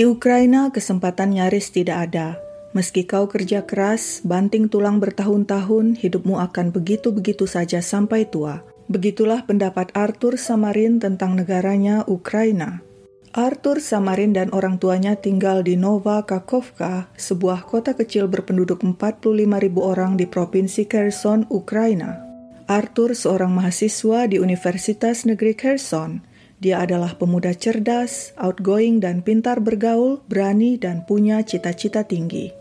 Di Ukraina, kesempatan nyaris tidak ada. Meski kau kerja keras, banting tulang bertahun-tahun, hidupmu akan begitu-begitu saja sampai tua. Begitulah pendapat Arthur Samarin tentang negaranya Ukraina. Arthur Samarin dan orang tuanya tinggal di Nova Kakovka, sebuah kota kecil berpenduduk 45.000 orang di Provinsi Kherson, Ukraina. Arthur seorang mahasiswa di Universitas Negeri Kherson. Dia adalah pemuda cerdas, outgoing dan pintar bergaul, berani dan punya cita-cita tinggi.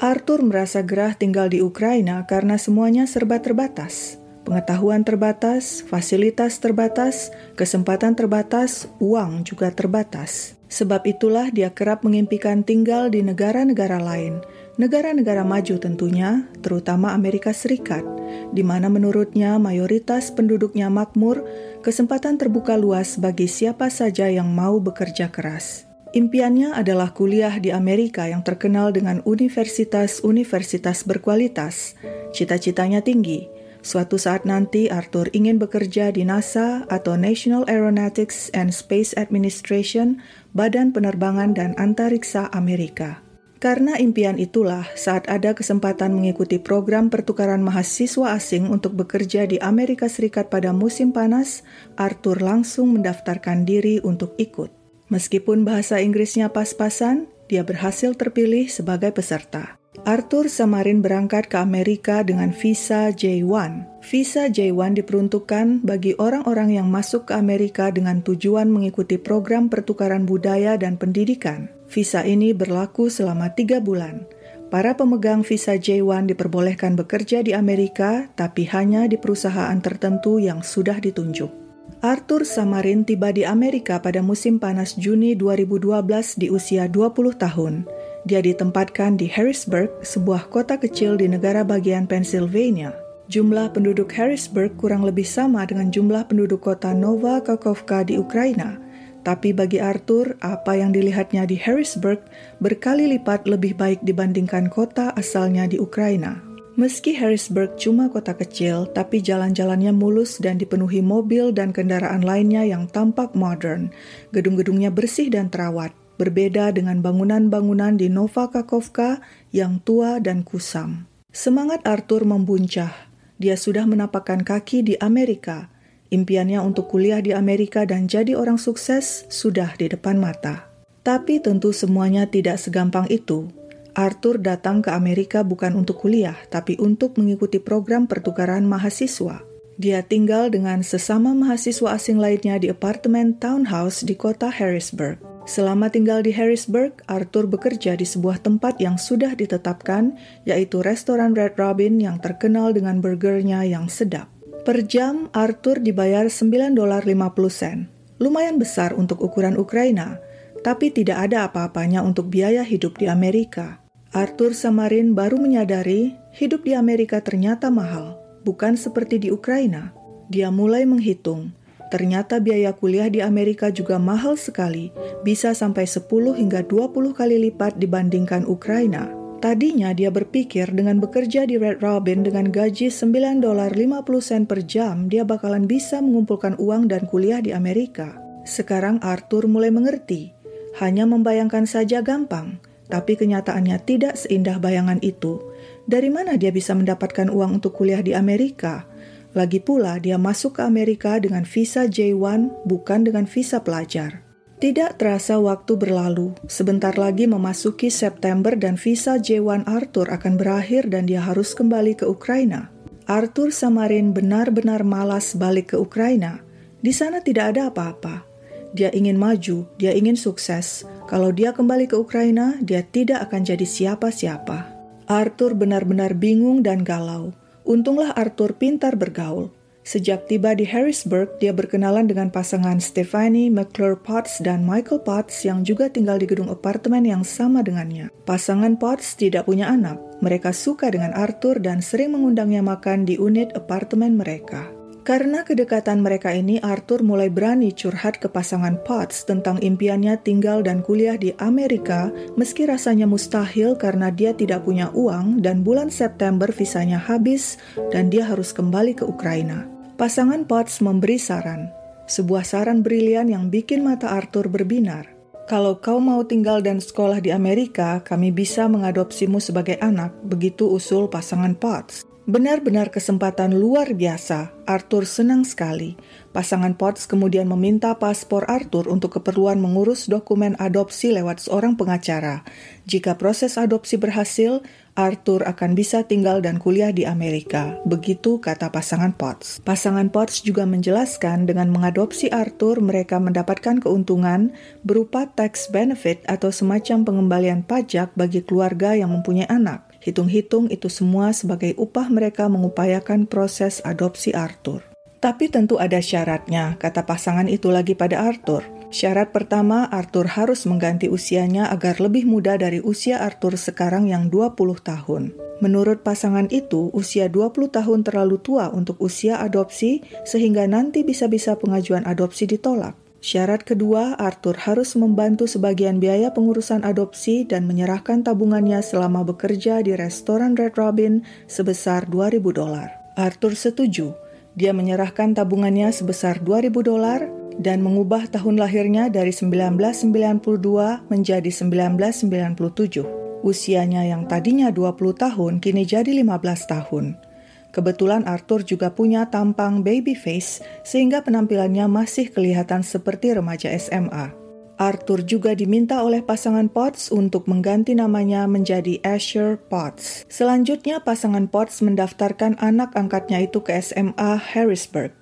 Arthur merasa gerah tinggal di Ukraina karena semuanya serba terbatas. Pengetahuan terbatas, fasilitas terbatas, kesempatan terbatas, uang juga terbatas. Sebab itulah dia kerap mengimpikan tinggal di negara-negara lain, negara-negara maju tentunya, terutama Amerika Serikat, di mana menurutnya mayoritas penduduknya makmur, kesempatan terbuka luas bagi siapa saja yang mau bekerja keras. Impiannya adalah kuliah di Amerika yang terkenal dengan universitas-universitas berkualitas. Cita-citanya tinggi, Suatu saat nanti Arthur ingin bekerja di NASA atau National Aeronautics and Space Administration, Badan Penerbangan dan Antariksa Amerika. Karena impian itulah, saat ada kesempatan mengikuti program pertukaran mahasiswa asing untuk bekerja di Amerika Serikat pada musim panas, Arthur langsung mendaftarkan diri untuk ikut. Meskipun bahasa Inggrisnya pas-pasan, dia berhasil terpilih sebagai peserta. Arthur Samarin berangkat ke Amerika dengan visa J1. Visa J1 diperuntukkan bagi orang-orang yang masuk ke Amerika dengan tujuan mengikuti program pertukaran budaya dan pendidikan. Visa ini berlaku selama tiga bulan. Para pemegang visa J1 diperbolehkan bekerja di Amerika, tapi hanya di perusahaan tertentu yang sudah ditunjuk. Arthur Samarin tiba di Amerika pada musim panas Juni 2012 di usia 20 tahun. Dia ditempatkan di Harrisburg, sebuah kota kecil di negara bagian Pennsylvania. Jumlah penduduk Harrisburg kurang lebih sama dengan jumlah penduduk kota Nova Kakovka di Ukraina. Tapi bagi Arthur, apa yang dilihatnya di Harrisburg berkali lipat lebih baik dibandingkan kota asalnya di Ukraina. Meski Harrisburg cuma kota kecil, tapi jalan-jalannya mulus dan dipenuhi mobil dan kendaraan lainnya yang tampak modern. Gedung-gedungnya bersih dan terawat berbeda dengan bangunan-bangunan di Nova Kakovka yang tua dan kusam. Semangat Arthur membuncah. Dia sudah menapakkan kaki di Amerika. Impiannya untuk kuliah di Amerika dan jadi orang sukses sudah di depan mata. Tapi tentu semuanya tidak segampang itu. Arthur datang ke Amerika bukan untuk kuliah, tapi untuk mengikuti program pertukaran mahasiswa. Dia tinggal dengan sesama mahasiswa asing lainnya di apartemen townhouse di kota Harrisburg. Selama tinggal di Harrisburg, Arthur bekerja di sebuah tempat yang sudah ditetapkan, yaitu restoran Red Robin yang terkenal dengan burgernya yang sedap. Per jam, Arthur dibayar 9 dolar 50 sen. Lumayan besar untuk ukuran Ukraina, tapi tidak ada apa-apanya untuk biaya hidup di Amerika. Arthur Samarin baru menyadari hidup di Amerika ternyata mahal, bukan seperti di Ukraina. Dia mulai menghitung, Ternyata biaya kuliah di Amerika juga mahal sekali, bisa sampai 10 hingga 20 kali lipat dibandingkan Ukraina. Tadinya dia berpikir dengan bekerja di Red Robin dengan gaji 9 dolar 50 sen per jam, dia bakalan bisa mengumpulkan uang dan kuliah di Amerika. Sekarang Arthur mulai mengerti. Hanya membayangkan saja gampang, tapi kenyataannya tidak seindah bayangan itu. Dari mana dia bisa mendapatkan uang untuk kuliah di Amerika? Lagi pula, dia masuk ke Amerika dengan visa J1, bukan dengan visa pelajar. Tidak terasa waktu berlalu, sebentar lagi memasuki September dan visa J1 Arthur akan berakhir dan dia harus kembali ke Ukraina. Arthur Samarin benar-benar malas balik ke Ukraina. Di sana tidak ada apa-apa. Dia ingin maju, dia ingin sukses. Kalau dia kembali ke Ukraina, dia tidak akan jadi siapa-siapa. Arthur benar-benar bingung dan galau. Untunglah Arthur pintar bergaul. Sejak tiba di Harrisburg, dia berkenalan dengan pasangan Stephanie McClure Potts dan Michael Potts yang juga tinggal di gedung apartemen yang sama dengannya. Pasangan Potts tidak punya anak. Mereka suka dengan Arthur dan sering mengundangnya makan di unit apartemen mereka. Karena kedekatan mereka ini, Arthur mulai berani curhat ke pasangan Potts tentang impiannya tinggal dan kuliah di Amerika, meski rasanya mustahil karena dia tidak punya uang dan bulan September visanya habis dan dia harus kembali ke Ukraina. Pasangan Potts memberi saran, sebuah saran brilian yang bikin mata Arthur berbinar. Kalau kau mau tinggal dan sekolah di Amerika, kami bisa mengadopsimu sebagai anak, begitu usul pasangan Potts. Benar-benar kesempatan luar biasa. Arthur senang sekali. Pasangan Potts kemudian meminta paspor Arthur untuk keperluan mengurus dokumen adopsi lewat seorang pengacara. Jika proses adopsi berhasil, Arthur akan bisa tinggal dan kuliah di Amerika. Begitu kata pasangan Potts. Pasangan Potts juga menjelaskan dengan mengadopsi Arthur mereka mendapatkan keuntungan berupa tax benefit atau semacam pengembalian pajak bagi keluarga yang mempunyai anak. Hitung-hitung itu semua sebagai upah mereka mengupayakan proses adopsi Arthur. Tapi tentu ada syaratnya, kata pasangan itu lagi pada Arthur. Syarat pertama, Arthur harus mengganti usianya agar lebih muda dari usia Arthur sekarang yang 20 tahun. Menurut pasangan itu, usia 20 tahun terlalu tua untuk usia adopsi sehingga nanti bisa-bisa pengajuan adopsi ditolak. Syarat kedua, Arthur harus membantu sebagian biaya pengurusan adopsi dan menyerahkan tabungannya selama bekerja di restoran Red Robin sebesar 2000 dolar. Arthur setuju, dia menyerahkan tabungannya sebesar 2000 dolar dan mengubah tahun lahirnya dari 1992 menjadi 1997. Usianya yang tadinya 20 tahun kini jadi 15 tahun. Kebetulan Arthur juga punya tampang baby face sehingga penampilannya masih kelihatan seperti remaja SMA. Arthur juga diminta oleh pasangan Potts untuk mengganti namanya menjadi Asher Potts. Selanjutnya pasangan Potts mendaftarkan anak angkatnya itu ke SMA Harrisburg.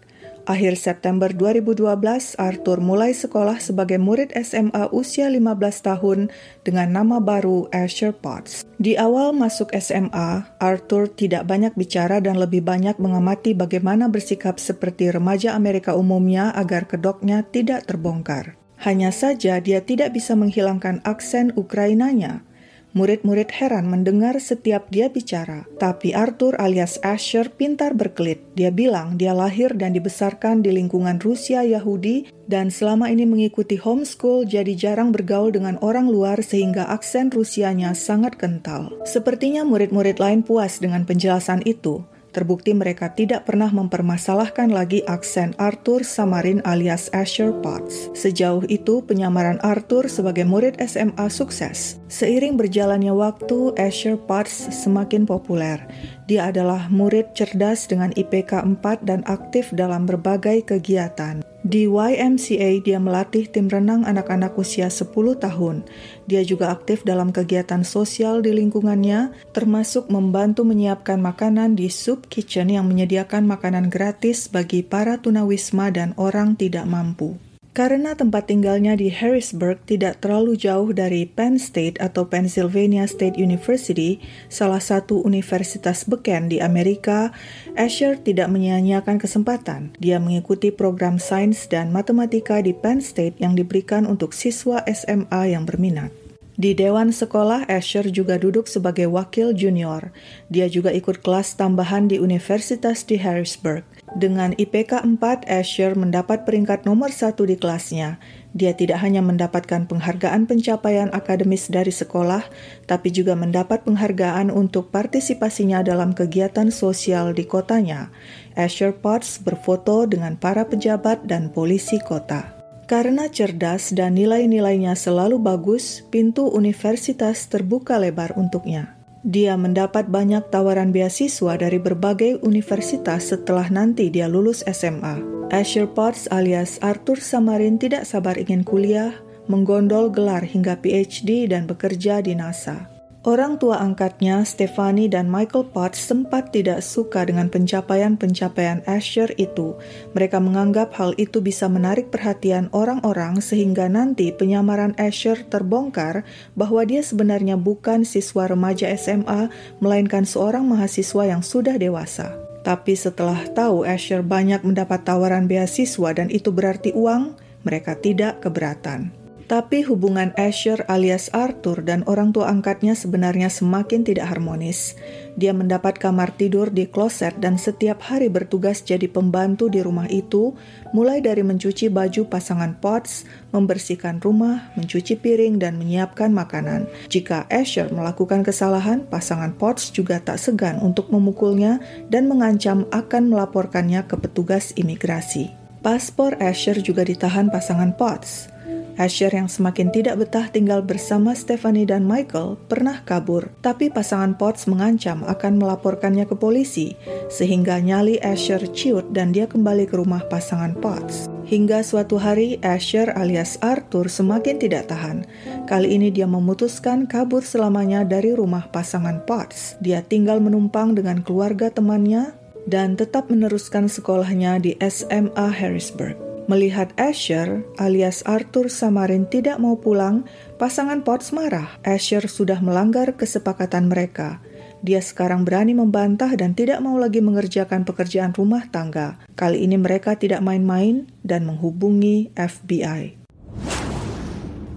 Akhir September 2012, Arthur mulai sekolah sebagai murid SMA usia 15 tahun dengan nama baru Asher Potts. Di awal masuk SMA, Arthur tidak banyak bicara dan lebih banyak mengamati bagaimana bersikap seperti remaja Amerika umumnya agar kedoknya tidak terbongkar. Hanya saja dia tidak bisa menghilangkan aksen Ukrainanya. Murid-murid heran mendengar setiap dia bicara, tapi Arthur alias Asher pintar berkelit. Dia bilang dia lahir dan dibesarkan di lingkungan Rusia Yahudi dan selama ini mengikuti homeschool jadi jarang bergaul dengan orang luar sehingga aksen Rusianya sangat kental. Sepertinya murid-murid lain puas dengan penjelasan itu. Terbukti mereka tidak pernah mempermasalahkan lagi aksen Arthur Samarin alias Asher Potts. Sejauh itu, penyamaran Arthur sebagai murid SMA sukses. Seiring berjalannya waktu, Asher Potts semakin populer. Dia adalah murid cerdas dengan IPK 4 dan aktif dalam berbagai kegiatan. Di YMCA, dia melatih tim renang anak-anak usia 10 tahun. Dia juga aktif dalam kegiatan sosial di lingkungannya, termasuk membantu menyiapkan makanan di Soup Kitchen yang menyediakan makanan gratis bagi para tunawisma dan orang tidak mampu. Karena tempat tinggalnya di Harrisburg tidak terlalu jauh dari Penn State atau Pennsylvania State University, salah satu universitas beken di Amerika, Asher tidak menyia-nyiakan kesempatan. Dia mengikuti program sains dan matematika di Penn State yang diberikan untuk siswa SMA yang berminat. Di dewan sekolah, Asher juga duduk sebagai wakil junior. Dia juga ikut kelas tambahan di universitas di Harrisburg. Dengan IPK 4, Asher mendapat peringkat nomor satu di kelasnya. Dia tidak hanya mendapatkan penghargaan pencapaian akademis dari sekolah, tapi juga mendapat penghargaan untuk partisipasinya dalam kegiatan sosial di kotanya. Asher Potts berfoto dengan para pejabat dan polisi kota. Karena cerdas dan nilai-nilainya selalu bagus, pintu universitas terbuka lebar untuknya. Dia mendapat banyak tawaran beasiswa dari berbagai universitas setelah nanti dia lulus SMA. Asher Potts alias Arthur Samarin tidak sabar ingin kuliah, menggondol gelar hingga PhD dan bekerja di NASA. Orang tua angkatnya, Stephanie dan Michael Potts, sempat tidak suka dengan pencapaian-pencapaian Asher itu. Mereka menganggap hal itu bisa menarik perhatian orang-orang sehingga nanti penyamaran Asher terbongkar bahwa dia sebenarnya bukan siswa remaja SMA, melainkan seorang mahasiswa yang sudah dewasa. Tapi setelah tahu Asher banyak mendapat tawaran beasiswa dan itu berarti uang, mereka tidak keberatan. Tapi hubungan Asher alias Arthur dan orang tua angkatnya sebenarnya semakin tidak harmonis. Dia mendapat kamar tidur di kloset dan setiap hari bertugas jadi pembantu di rumah itu, mulai dari mencuci baju pasangan Potts, membersihkan rumah, mencuci piring, dan menyiapkan makanan. Jika Asher melakukan kesalahan, pasangan Potts juga tak segan untuk memukulnya dan mengancam akan melaporkannya ke petugas imigrasi. Paspor Asher juga ditahan pasangan Potts. Asher yang semakin tidak betah tinggal bersama Stephanie dan Michael pernah kabur, tapi pasangan Potts mengancam akan melaporkannya ke polisi, sehingga nyali Asher ciut dan dia kembali ke rumah pasangan Potts. Hingga suatu hari Asher alias Arthur semakin tidak tahan. Kali ini dia memutuskan kabur selamanya dari rumah pasangan Potts. Dia tinggal menumpang dengan keluarga temannya dan tetap meneruskan sekolahnya di SMA Harrisburg. Melihat Asher alias Arthur Samarin tidak mau pulang, pasangan Potts marah. Asher sudah melanggar kesepakatan mereka. Dia sekarang berani membantah dan tidak mau lagi mengerjakan pekerjaan rumah tangga. Kali ini mereka tidak main-main dan menghubungi FBI.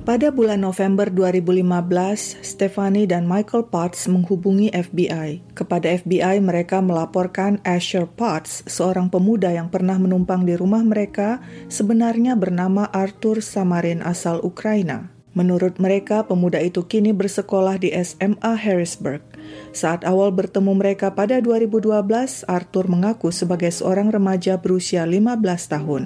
Pada bulan November 2015, Stephanie dan Michael Potts menghubungi FBI. Kepada FBI, mereka melaporkan Asher Potts, seorang pemuda yang pernah menumpang di rumah mereka, sebenarnya bernama Arthur Samarin asal Ukraina. Menurut mereka, pemuda itu kini bersekolah di SMA Harrisburg. Saat awal bertemu mereka pada 2012, Arthur mengaku sebagai seorang remaja berusia 15 tahun.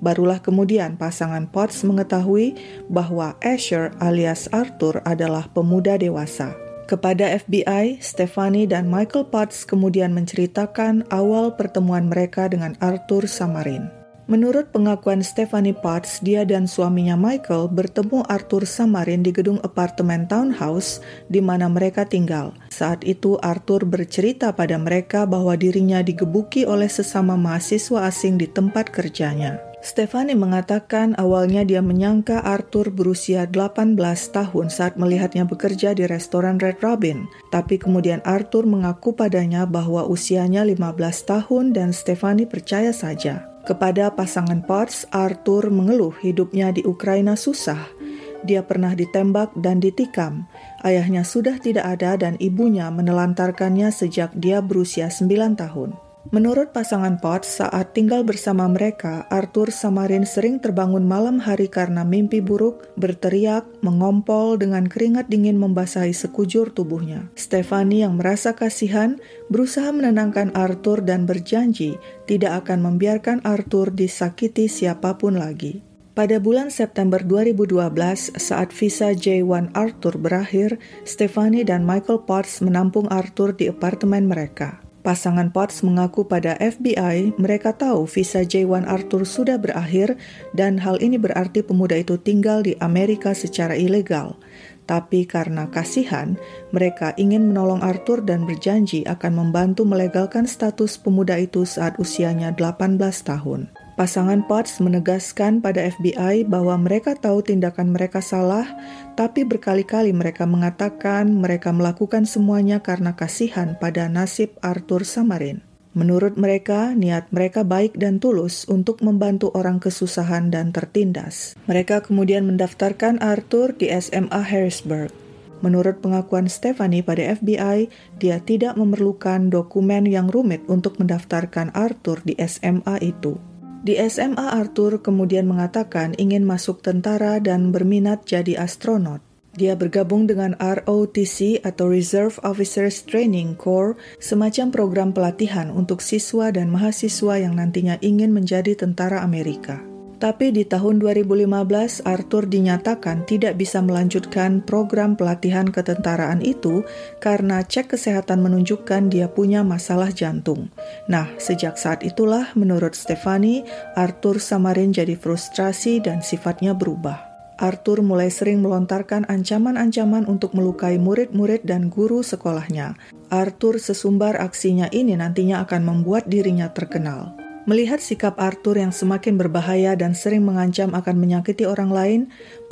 Barulah kemudian pasangan Potts mengetahui bahwa Asher alias Arthur adalah pemuda dewasa. Kepada FBI, Stephanie dan Michael Potts kemudian menceritakan awal pertemuan mereka dengan Arthur Samarin. Menurut pengakuan Stephanie Potts, dia dan suaminya Michael bertemu Arthur Samarin di gedung apartemen townhouse di mana mereka tinggal. Saat itu Arthur bercerita pada mereka bahwa dirinya digebuki oleh sesama mahasiswa asing di tempat kerjanya. Stephanie mengatakan awalnya dia menyangka Arthur berusia 18 tahun saat melihatnya bekerja di restoran Red Robin. Tapi kemudian Arthur mengaku padanya bahwa usianya 15 tahun dan Stephanie percaya saja. Kepada pasangan Potts, Arthur mengeluh hidupnya di Ukraina susah. Dia pernah ditembak dan ditikam. Ayahnya sudah tidak ada dan ibunya menelantarkannya sejak dia berusia 9 tahun. Menurut pasangan Potts, saat tinggal bersama mereka, Arthur Samarin sering terbangun malam hari karena mimpi buruk, berteriak, mengompol dengan keringat dingin membasahi sekujur tubuhnya. Stephanie yang merasa kasihan berusaha menenangkan Arthur dan berjanji tidak akan membiarkan Arthur disakiti siapa pun lagi. Pada bulan September 2012, saat visa J1 Arthur berakhir, Stephanie dan Michael Potts menampung Arthur di apartemen mereka. Pasangan Potts mengaku pada FBI mereka tahu visa J1 Arthur sudah berakhir dan hal ini berarti pemuda itu tinggal di Amerika secara ilegal. Tapi karena kasihan, mereka ingin menolong Arthur dan berjanji akan membantu melegalkan status pemuda itu saat usianya 18 tahun. Pasangan Potts menegaskan pada FBI bahwa mereka tahu tindakan mereka salah, tapi berkali-kali mereka mengatakan mereka melakukan semuanya karena kasihan pada nasib Arthur Samarin. Menurut mereka, niat mereka baik dan tulus untuk membantu orang kesusahan dan tertindas. Mereka kemudian mendaftarkan Arthur di SMA Harrisburg. Menurut pengakuan Stephanie pada FBI, dia tidak memerlukan dokumen yang rumit untuk mendaftarkan Arthur di SMA itu. Di SMA Arthur kemudian mengatakan ingin masuk tentara dan berminat jadi astronot. Dia bergabung dengan ROTC atau Reserve Officers Training Corps, semacam program pelatihan untuk siswa dan mahasiswa yang nantinya ingin menjadi tentara Amerika. Tapi di tahun 2015, Arthur dinyatakan tidak bisa melanjutkan program pelatihan ketentaraan itu karena cek kesehatan menunjukkan dia punya masalah jantung. Nah, sejak saat itulah menurut Stefani, Arthur Samarin jadi frustrasi dan sifatnya berubah. Arthur mulai sering melontarkan ancaman-ancaman untuk melukai murid-murid dan guru sekolahnya. Arthur sesumbar aksinya ini nantinya akan membuat dirinya terkenal. Melihat sikap Arthur yang semakin berbahaya dan sering mengancam akan menyakiti orang lain,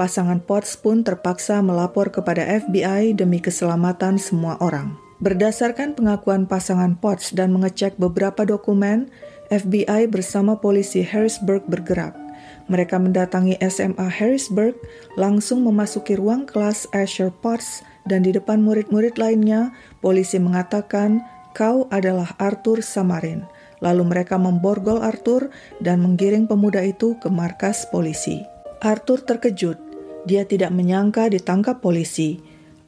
pasangan Potts pun terpaksa melapor kepada FBI demi keselamatan semua orang. Berdasarkan pengakuan pasangan Potts dan mengecek beberapa dokumen, FBI bersama polisi Harrisburg bergerak. Mereka mendatangi SMA Harrisburg, langsung memasuki ruang kelas Asher Potts, dan di depan murid-murid lainnya, polisi mengatakan, "Kau adalah Arthur Samarin." Lalu mereka memborgol Arthur dan menggiring pemuda itu ke markas polisi. Arthur terkejut. Dia tidak menyangka ditangkap polisi.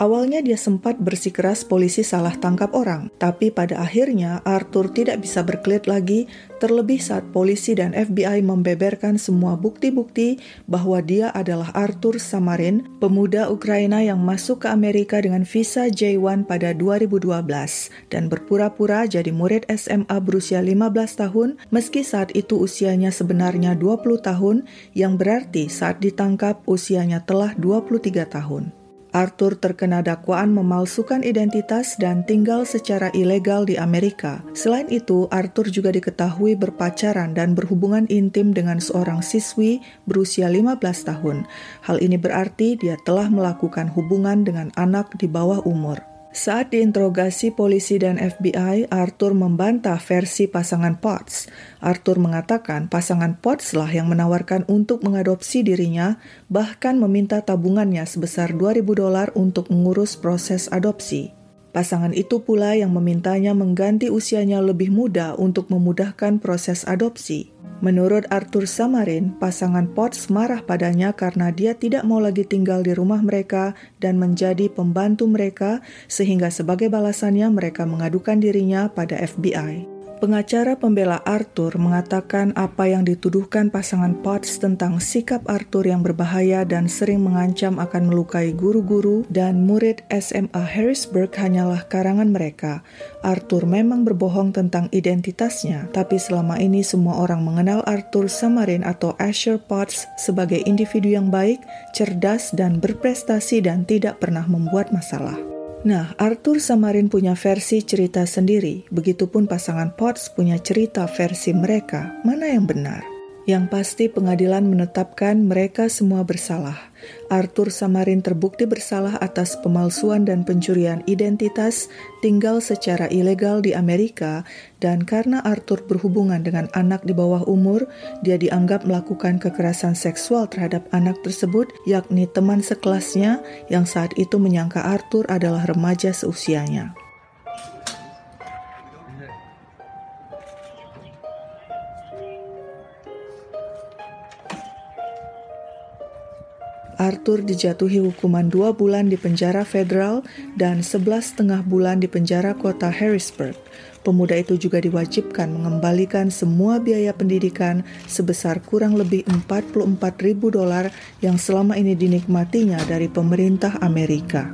Awalnya dia sempat bersikeras polisi salah tangkap orang, tapi pada akhirnya Arthur tidak bisa berkelit lagi, terlebih saat polisi dan FBI membeberkan semua bukti-bukti bahwa dia adalah Arthur Samarin, pemuda Ukraina yang masuk ke Amerika dengan visa J1 pada 2012 dan berpura-pura jadi murid SMA berusia 15 tahun meski saat itu usianya sebenarnya 20 tahun yang berarti saat ditangkap usianya telah 23 tahun. Arthur terkena dakwaan memalsukan identitas dan tinggal secara ilegal di Amerika. Selain itu, Arthur juga diketahui berpacaran dan berhubungan intim dengan seorang siswi berusia 15 tahun. Hal ini berarti dia telah melakukan hubungan dengan anak di bawah umur. Saat diinterogasi polisi dan FBI, Arthur membantah versi pasangan Potts. Arthur mengatakan pasangan Potts lah yang menawarkan untuk mengadopsi dirinya, bahkan meminta tabungannya sebesar 2000 dolar untuk mengurus proses adopsi. Pasangan itu pula yang memintanya mengganti usianya lebih muda untuk memudahkan proses adopsi. Menurut Arthur Samarin, pasangan Potts marah padanya karena dia tidak mau lagi tinggal di rumah mereka dan menjadi pembantu mereka, sehingga sebagai balasannya mereka mengadukan dirinya pada FBI. Pengacara pembela Arthur mengatakan apa yang dituduhkan pasangan Potts tentang sikap Arthur yang berbahaya dan sering mengancam akan melukai guru-guru dan murid SMA Harrisburg hanyalah karangan mereka. Arthur memang berbohong tentang identitasnya, tapi selama ini semua orang mengenal Arthur Samarin atau Asher Potts sebagai individu yang baik, cerdas, dan berprestasi dan tidak pernah membuat masalah. Nah, Arthur Samarin punya versi cerita sendiri, begitupun pasangan Potts punya cerita versi mereka. Mana yang benar? Yang pasti pengadilan menetapkan mereka semua bersalah. Arthur Samarin terbukti bersalah atas pemalsuan dan pencurian identitas, tinggal secara ilegal di Amerika, dan karena Arthur berhubungan dengan anak di bawah umur, dia dianggap melakukan kekerasan seksual terhadap anak tersebut, yakni teman sekelasnya yang saat itu menyangka Arthur adalah remaja seusianya. Arthur dijatuhi hukuman dua bulan di penjara federal dan sebelas setengah bulan di penjara kota Harrisburg. Pemuda itu juga diwajibkan mengembalikan semua biaya pendidikan sebesar kurang lebih 44 ribu dolar yang selama ini dinikmatinya dari pemerintah Amerika.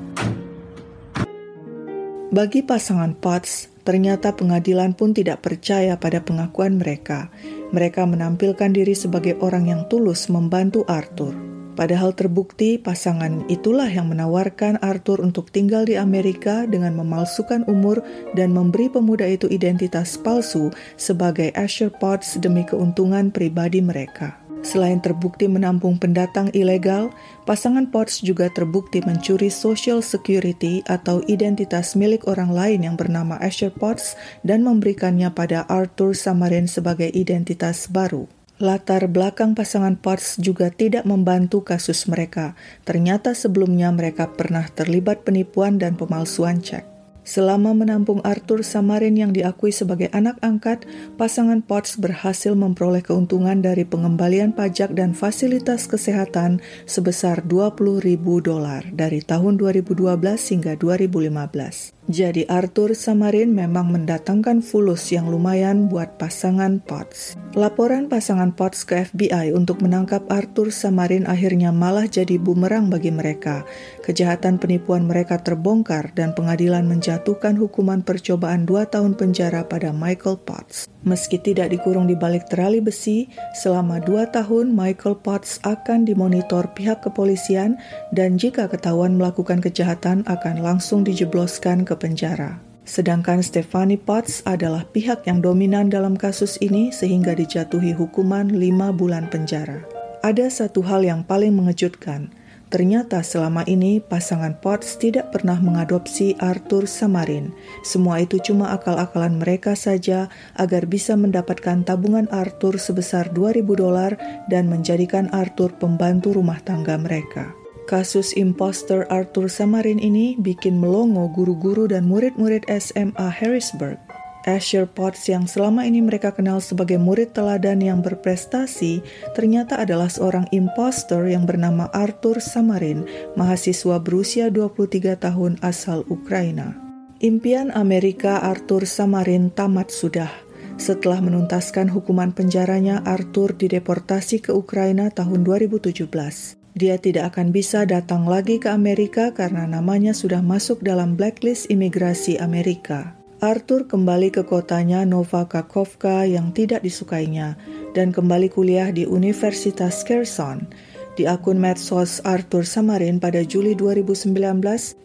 Bagi pasangan Potts, ternyata pengadilan pun tidak percaya pada pengakuan mereka. Mereka menampilkan diri sebagai orang yang tulus membantu Arthur. Padahal terbukti pasangan itulah yang menawarkan Arthur untuk tinggal di Amerika dengan memalsukan umur dan memberi pemuda itu identitas palsu sebagai Asher Potts demi keuntungan pribadi mereka. Selain terbukti menampung pendatang ilegal, pasangan Potts juga terbukti mencuri Social Security atau identitas milik orang lain yang bernama Asher Potts dan memberikannya pada Arthur Samarin sebagai identitas baru. Latar belakang pasangan Potts juga tidak membantu kasus mereka. Ternyata sebelumnya mereka pernah terlibat penipuan dan pemalsuan cek. Selama menampung Arthur Samarin yang diakui sebagai anak angkat, pasangan Potts berhasil memperoleh keuntungan dari pengembalian pajak dan fasilitas kesehatan sebesar 20 ribu dolar dari tahun 2012 hingga 2015. Jadi Arthur Samarin memang mendatangkan fulus yang lumayan buat pasangan Potts. Laporan pasangan Potts ke FBI untuk menangkap Arthur Samarin akhirnya malah jadi bumerang bagi mereka. Kejahatan penipuan mereka terbongkar dan pengadilan menjatuhkan hukuman percobaan dua tahun penjara pada Michael Potts. Meski tidak dikurung di balik terali besi, selama dua tahun Michael Potts akan dimonitor pihak kepolisian dan jika ketahuan melakukan kejahatan akan langsung dijebloskan ke penjara. Sedangkan Stephanie Potts adalah pihak yang dominan dalam kasus ini sehingga dijatuhi hukuman lima bulan penjara. Ada satu hal yang paling mengejutkan – Ternyata selama ini pasangan Potts tidak pernah mengadopsi Arthur Samarin. Semua itu cuma akal-akalan mereka saja agar bisa mendapatkan tabungan Arthur sebesar 2000 dolar dan menjadikan Arthur pembantu rumah tangga mereka. Kasus imposter Arthur Samarin ini bikin melongo guru-guru dan murid-murid SMA Harrisburg. Asher Potts yang selama ini mereka kenal sebagai murid teladan yang berprestasi, ternyata adalah seorang impostor yang bernama Arthur Samarin, mahasiswa berusia 23 tahun asal Ukraina. Impian Amerika Arthur Samarin tamat sudah. Setelah menuntaskan hukuman penjaranya, Arthur dideportasi ke Ukraina tahun 2017. Dia tidak akan bisa datang lagi ke Amerika karena namanya sudah masuk dalam blacklist imigrasi Amerika. Arthur kembali ke kotanya Nova Kakovka yang tidak disukainya dan kembali kuliah di Universitas Kherson. Di akun medsos Arthur Samarin pada Juli 2019,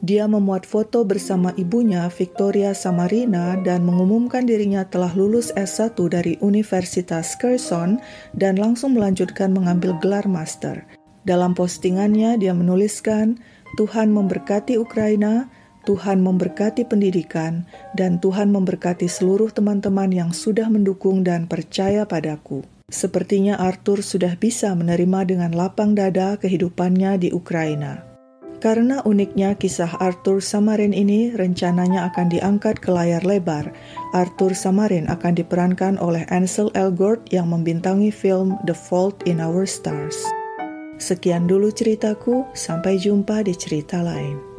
dia memuat foto bersama ibunya Victoria Samarina dan mengumumkan dirinya telah lulus S1 dari Universitas Kherson dan langsung melanjutkan mengambil gelar master. Dalam postingannya dia menuliskan, Tuhan memberkati Ukraina, Tuhan memberkati pendidikan, dan Tuhan memberkati seluruh teman-teman yang sudah mendukung dan percaya padaku. Sepertinya Arthur sudah bisa menerima dengan lapang dada kehidupannya di Ukraina. Karena uniknya kisah Arthur Samarin ini rencananya akan diangkat ke layar lebar. Arthur Samarin akan diperankan oleh Ansel Elgort yang membintangi film The Fault in Our Stars. Sekian dulu ceritaku, sampai jumpa di cerita lain.